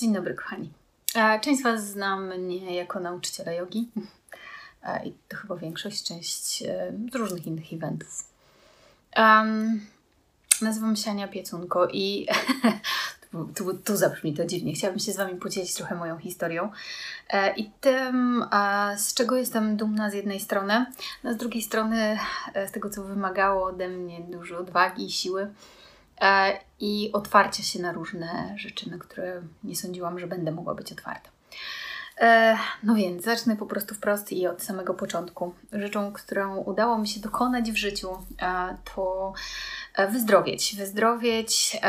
Dzień dobry, kochani. E, część z Was zna mnie jako nauczyciela jogi e, i to chyba większość, część e, z różnych innych eventów. Um, nazywam się Ania Piecunko i tu, tu, tu zabrzmi to dziwnie. Chciałabym się z Wami podzielić trochę moją historią i tym, z czego jestem dumna z jednej strony, a z drugiej strony z tego, co wymagało ode mnie dużo odwagi i siły i otwarcia się na różne rzeczy, na które nie sądziłam, że będę mogła być otwarta. E, no więc zacznę po prostu wprost i od samego początku. Rzeczą, którą udało mi się dokonać w życiu, e, to wyzdrowieć. Wyzdrowieć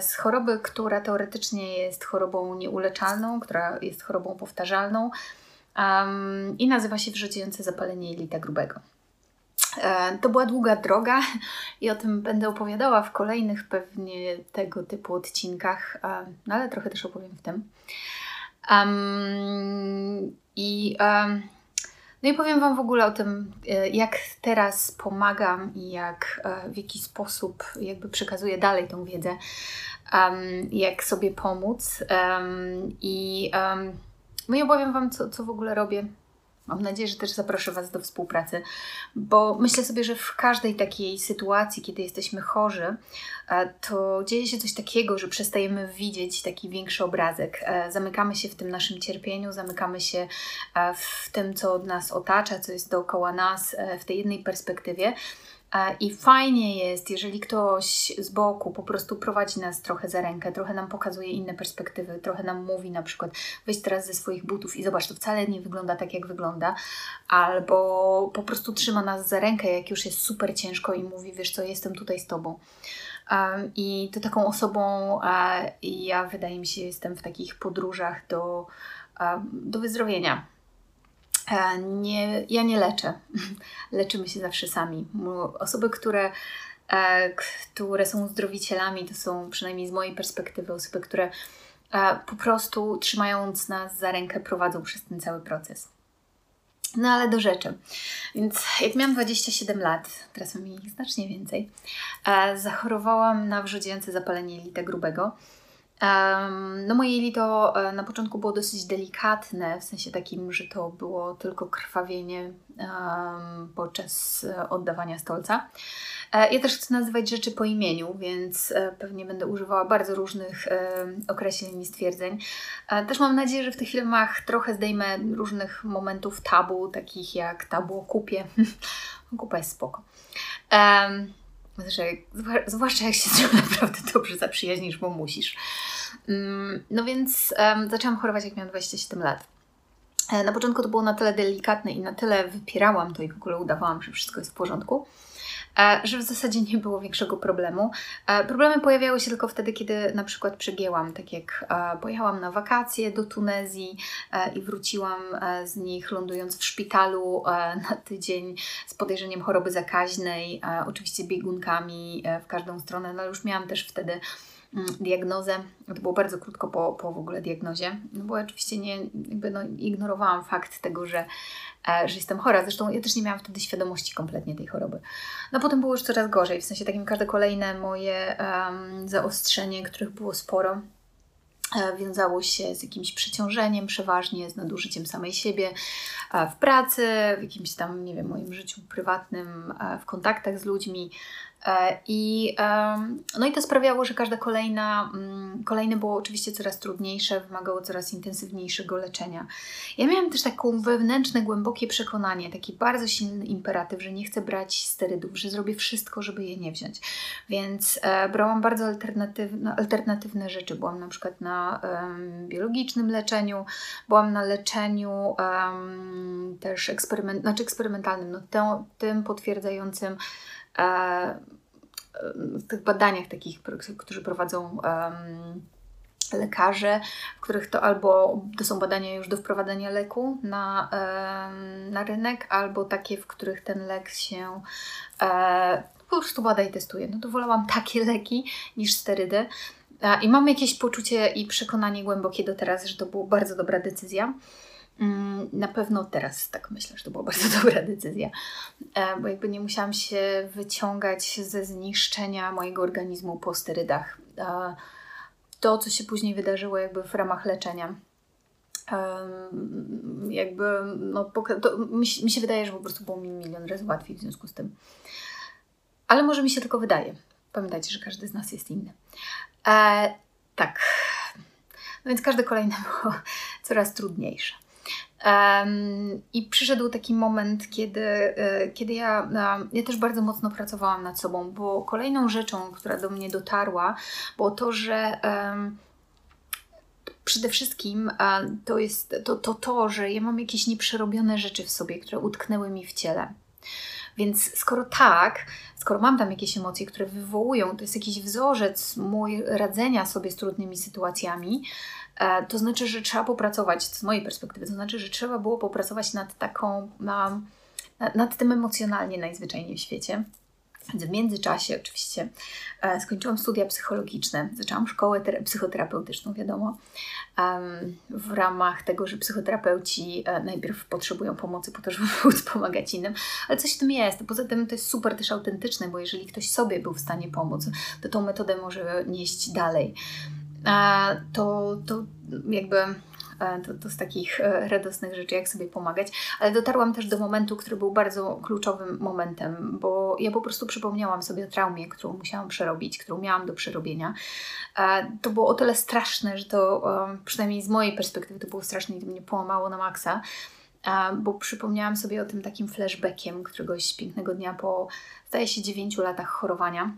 z choroby, która teoretycznie jest chorobą nieuleczalną, która jest chorobą powtarzalną i nazywa się wrzodziejące zapalenie jelita grubego. E, to była długa droga i o tym będę opowiadała w kolejnych pewnie tego typu odcinkach, no ale trochę też opowiem w tym. Um, I um, no i powiem Wam w ogóle o tym, e, jak teraz pomagam i jak e, w jaki sposób jakby przekazuję dalej tą wiedzę, um, jak sobie pomóc. I no i opowiem Wam, co, co w ogóle robię Mam nadzieję, że też zaproszę Was do współpracy, bo myślę sobie, że w każdej takiej sytuacji, kiedy jesteśmy chorzy, e, to dzieje się coś takiego, że przestajemy widzieć taki większy obrazek. E, zamykamy się w tym naszym cierpieniu, zamykamy się e, w tym, co od nas otacza, co jest dookoła nas, w tej jednej perspektywie. I fajnie jest, jeżeli ktoś z boku po prostu prowadzi nas trochę za rękę, trochę nam pokazuje inne perspektywy, trochę nam mówi na przykład weź teraz ze swoich butów i zobacz, to wcale nie wygląda tak, jak wygląda, albo po prostu trzyma nas za rękę, jak już jest super ciężko i mówi, wiesz co, jestem tutaj z Tobą. I to taką osobą uh, ja wydaje mi się, jestem w takich podróżach do, do wyzdrowienia E, nie, ja nie leczę. Leczymy się zawsze sami. Osoby, które, e, które są zdrowicielami, to są przynajmniej z mojej perspektywy osoby, które e, po prostu trzymając nas za rękę prowadzą przez ten cały proces. No ale do rzeczy. Więc jak miałam 27 lat, teraz mam ich znacznie więcej, zachorowałam na wrzodziejące zapalenie jelita grubego. No moje e, na początku było dosyć delikatne, w sensie takim, że to było tylko krwawienie podczas e, oddawania stolca. E, ja też chcę nazywać rzeczy po imieniu, więc pewnie będę używała bardzo różnych określeń i stwierdzeń. Też mam nadzieję, że w tych filmach trochę zdejmę różnych momentów tabu, takich jak tabu o kupie. Kupa jest spoko. Um, że, zwłaszcza jak się z nią naprawdę dobrze zaprzyjaźnisz, bo musisz. Mm, no więc um, zaczęłam chorować, jak miałam 27 lat. E, na początku to było na tyle delikatne i na tyle wypierałam to i w ogóle udawałam, że wszystko jest w porządku, że w zasadzie nie było większego problemu. E, problemy pojawiały się tylko wtedy, kiedy na przykład przegięłam, tak jak pojechałam na wakacje do Tunezji i wróciłam z nich lądując w szpitalu na tydzień z podejrzeniem choroby zakaźnej, oczywiście biegunkami w każdą stronę, no już miałam też wtedy diagnozę. To było bardzo krótko po, po w ogóle diagnozie, no bo oczywiście nie, jakby no, ignorowałam fakt tego, że, e, że jestem chora. Zresztą ja też nie miałam wtedy świadomości kompletnie tej choroby. No potem było już coraz gorzej, w sensie takim każde kolejne moje um, zaostrzenie, których było sporo, e, wiązało się z jakimś przeciążeniem, przeważnie z nadużyciem samej siebie e, w pracy, w jakimś tam, nie wiem, moim życiu prywatnym, w kontaktach z ludźmi. E, I, no i to sprawiało, że każda kolejna, mm, kolejne było oczywiście coraz trudniejsze, wymagało coraz intensywniejszego leczenia. Ja miałam też taką wewnętrzne, głębokie przekonanie, taki bardzo silny imperatyw, że nie chcę brać sterydów, że zrobię wszystko, żeby je nie wziąć. Więc e, brałam bardzo alternatywne, alternatywne rzeczy. Byłam na przykład na um, biologicznym leczeniu, byłam na leczeniu um, też eksperyment, znaczy eksperymentalnym, no, tym, tym potwierdzającym w tych badaniach takich, którzy prowadzą lekarze, w których to albo to są badania już do wprowadzenia leku na, na rynek, albo takie, w których ten lek się e, po prostu bada i testuje. No to wolałam takie leki niż sterydy. I mam jakieś poczucie i przekonanie głębokie do teraz, że to była bardzo dobra decyzja. Mm, na pewno teraz tak myślę, że to była bardzo dobra decyzja, e, bo jakby nie musiałam się wyciągać ze zniszczenia mojego organizmu po sterydach. to, co się później wydarzyło jakby w ramach leczenia. jakby, no, mi, mi się wydaje, że po prostu było mi milion razy łatwiej w związku z tym. Ale może mi się tylko wydaje. Pamiętajcie, że każdy z nas jest inny. E, tak. No więc każde kolejne było coraz trudniejsze. I przyszedł taki moment, kiedy, e, kiedy ja, ja też bardzo mocno pracowałam nad sobą, bo kolejną rzeczą, która do mnie dotarła, było to, że przede wszystkim to jest to, to, to, że ja mam jakieś nieprzerobione rzeczy w sobie, które utknęły mi w ciele. Więc skoro tak, skoro mam tam jakieś emocje, które wywołują, to jest jakiś wzorzec mój radzenia sobie z trudnymi sytuacjami, e, to znaczy, że trzeba popracować, z mojej perspektywy, to znaczy, że trzeba było popracować nad taką, na, nad tym emocjonalnie najzwyczajniej w świecie. Więc w międzyczasie oczywiście e, skończyłam studia psychologiczne, zaczęłam szkołę psychoterapeutyczną, wiadomo, w ramach tego, że psychoterapeuci e, najpierw potrzebują pomocy po to, żeby móc pomagać innym, ale coś w tym jest. Poza tym to jest super też autentyczne, bo jeżeli ktoś sobie był w stanie pomóc, to tą metodę może nieść dalej. To, to jakby E, to, to z takich e, radosnych rzeczy, jak sobie pomagać. Ale dotarłam też do momentu, który był bardzo kluczowym momentem, bo ja po prostu przypomniałam sobie o traumie, którą musiałam przerobić, którą miałam do przerobienia. E, to było o tyle straszne, że to przynajmniej z mojej perspektywy to było straszne i to mnie połamało na maksa bo przypomniałam sobie o tym takim flashbackiem któregoś pięknego dnia po, zdaje się, 9 latach chorowania.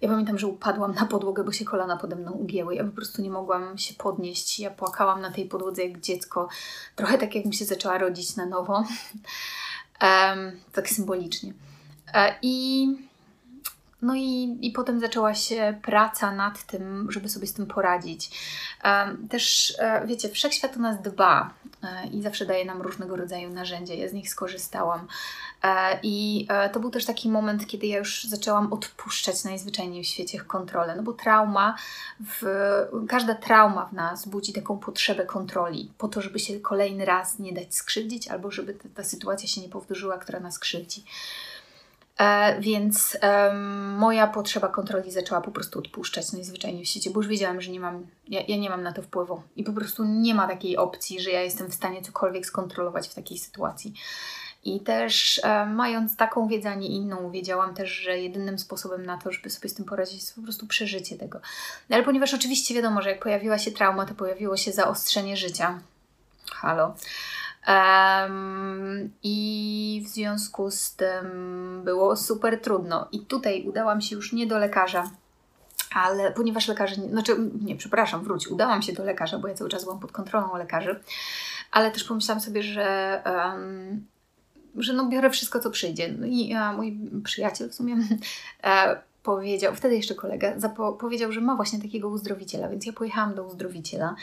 Ja pamiętam, że upadłam na podłogę, bo się kolana pode mną ugięły. Ja po prostu nie mogłam się podnieść. Ja płakałam na tej podłodze jak dziecko. Trochę tak, jakbym się zaczęła rodzić na nowo. tak symbolicznie. E, I no i, i potem zaczęła się praca nad tym, żeby sobie z tym poradzić. Też, e, wiecie, wszechświat o nas dba i zawsze daje nam różnego rodzaju narzędzia. Ja z nich skorzystałam. E, I to był też taki moment, kiedy ja już zaczęłam odpuszczać najzwyczajniej w świecie kontrolę, no bo trauma, w, każda trauma w nas budzi taką potrzebę kontroli, po to, żeby się kolejny raz nie dać skrzywdzić, albo żeby ta, ta sytuacja się nie powtórzyła, która nas krzywdzi. E, więc moja potrzeba kontroli zaczęła po prostu odpuszczać najzwyczajniej w świecie, bo już wiedziałam, że nie mam, ja, ja, nie mam na to wpływu i po prostu nie ma takiej opcji, że ja jestem w stanie cokolwiek skontrolować w takiej sytuacji. I też e, mając taką wiedzę, a nie inną, wiedziałam też, że jedynym sposobem na to, żeby sobie z tym poradzić, jest po prostu przeżycie tego. No, ale ponieważ oczywiście wiadomo, że jak pojawiła się trauma, to pojawiło się zaostrzenie życia. Halo. Um, I w związku z tym było super trudno. I tutaj udałam się już nie do lekarza, ale ponieważ lekarze, znaczy nie, przepraszam, wróć, udałam się do lekarza, bo ja cały czas byłam pod kontrolą lekarzy, ale też pomyślałam sobie, że, um, że no biorę wszystko, co przyjdzie. No i a, mój przyjaciel w sumie e, powiedział, wtedy jeszcze kolega, zapo- powiedział, że ma właśnie takiego uzdrowiciela, więc ja pojechałam do uzdrowiciela.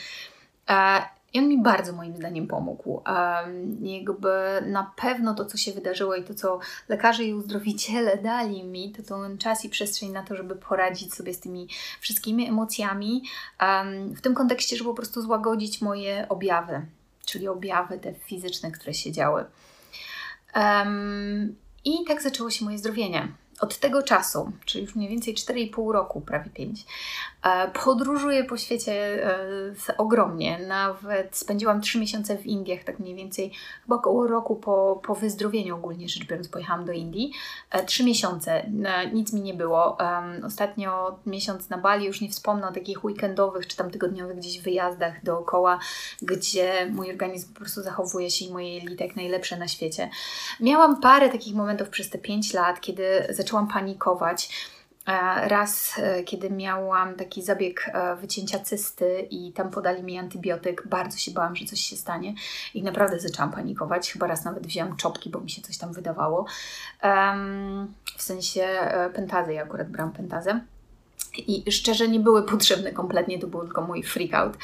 E, i on mi bardzo moim zdaniem pomógł. Um, jakby na pewno to, co się wydarzyło i to, co lekarze i uzdrowiciele dali mi, to ten czas i przestrzeń na to, żeby poradzić sobie z tymi wszystkimi emocjami, um, w tym kontekście, żeby po prostu złagodzić moje objawy, czyli objawy te fizyczne, które się działy. Um, I tak zaczęło się moje zdrowienie od tego czasu, czyli już mniej więcej 4,5 roku, prawie 5, e, podróżuję po świecie e, ogromnie. Nawet spędziłam 3 miesiące w Indiach, tak mniej więcej chyba około roku po, po wyzdrowieniu ogólnie rzecz biorąc pojechałam do Indii. 3 e, miesiące, nic mi nie było. Ostatnio miesiąc na Bali, już nie wspomnę o takich weekendowych czy tam tygodniowych gdzieś wyjazdach dookoła, gdzie mój organizm po prostu zachowuje się i moje jelita jak najlepsze na świecie. Miałam parę takich momentów przez te 5 lat, kiedy zaczęłam zaczęłam panikować. E, raz, e, kiedy miałam taki zabieg e, wycięcia cysty i tam podali mi antybiotyk, bardzo się bałam, że coś się stanie i naprawdę zaczęłam panikować. Chyba raz nawet wzięłam czopki, bo mi się coś tam wydawało. w sensie pentazy, ja akurat brałam pentazę. I szczerze nie były potrzebne kompletnie, to był tylko mój freakout.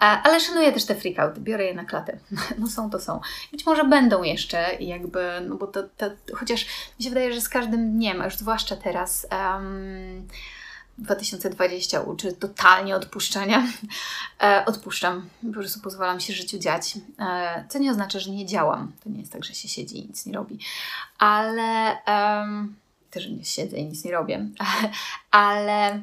Ale szanuję też te freakouty, biorę je na klatę. No są to są. Być może będą jeszcze jakby, no bo to, to chociaż mi się wydaje, że z każdym dniem, a już zwłaszcza teraz um, 2020 uczy totalnie odpuszczania. E, odpuszczam, po prostu pozwalam się życiu dziać. E, co nie oznacza, że nie działam. To nie jest tak, że się siedzi i nic nie robi. Ale... Um, też nie siedzę i nic nie robię, ale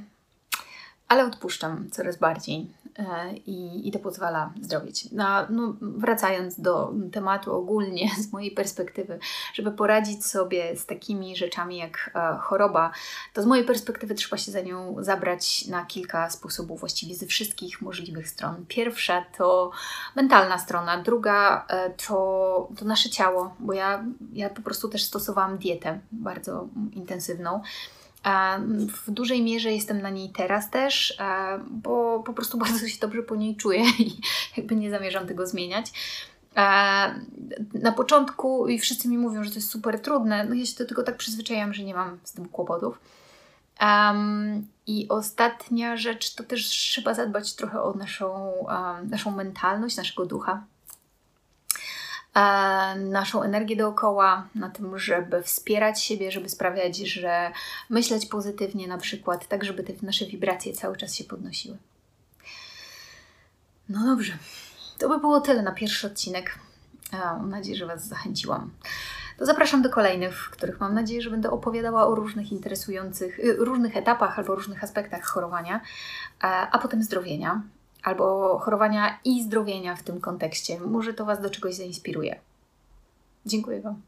ale odpuszczam coraz bardziej e, i, i to pozwala zdrowieć. No, no, wracając do tematu ogólnie, z mojej perspektywy, żeby poradzić sobie z takimi rzeczami jak e, choroba, to z mojej perspektywy trzeba się za nią zabrać na kilka sposobów, właściwie ze wszystkich możliwych stron. Pierwsza to mentalna strona, druga e, to, to nasze ciało, bo ja, ja po prostu też stosowałam dietę bardzo intensywną. W dużej mierze jestem na niej teraz też, bo po prostu bardzo się dobrze po niej czuję i jakby nie zamierzam tego zmieniać. Na początku i wszyscy mi mówią, że to jest super trudne, no ja się do tego tak przyzwyczaiłam, że nie mam z tym kłopotów. Um, I ostatnia rzecz to też trzeba zadbać trochę o naszą, um, naszą mentalność, naszego ducha naszą energię dookoła, na tym, żeby wspierać siebie, żeby sprawiać, że myśleć pozytywnie na przykład, tak żeby te nasze wibracje cały czas się podnosiły. No dobrze, to by było tyle na pierwszy odcinek. Mam nadzieję, że Was zachęciłam. To zapraszam do kolejnych, w których mam nadzieję, że będę opowiadała o różnych interesujących, y, różnych etapach albo różnych aspektach chorowania, a potem zdrowienia albo chorowania i zdrowienia w tym kontekście. Może to Was do czegoś zainspiruje. Dziękuję Wam.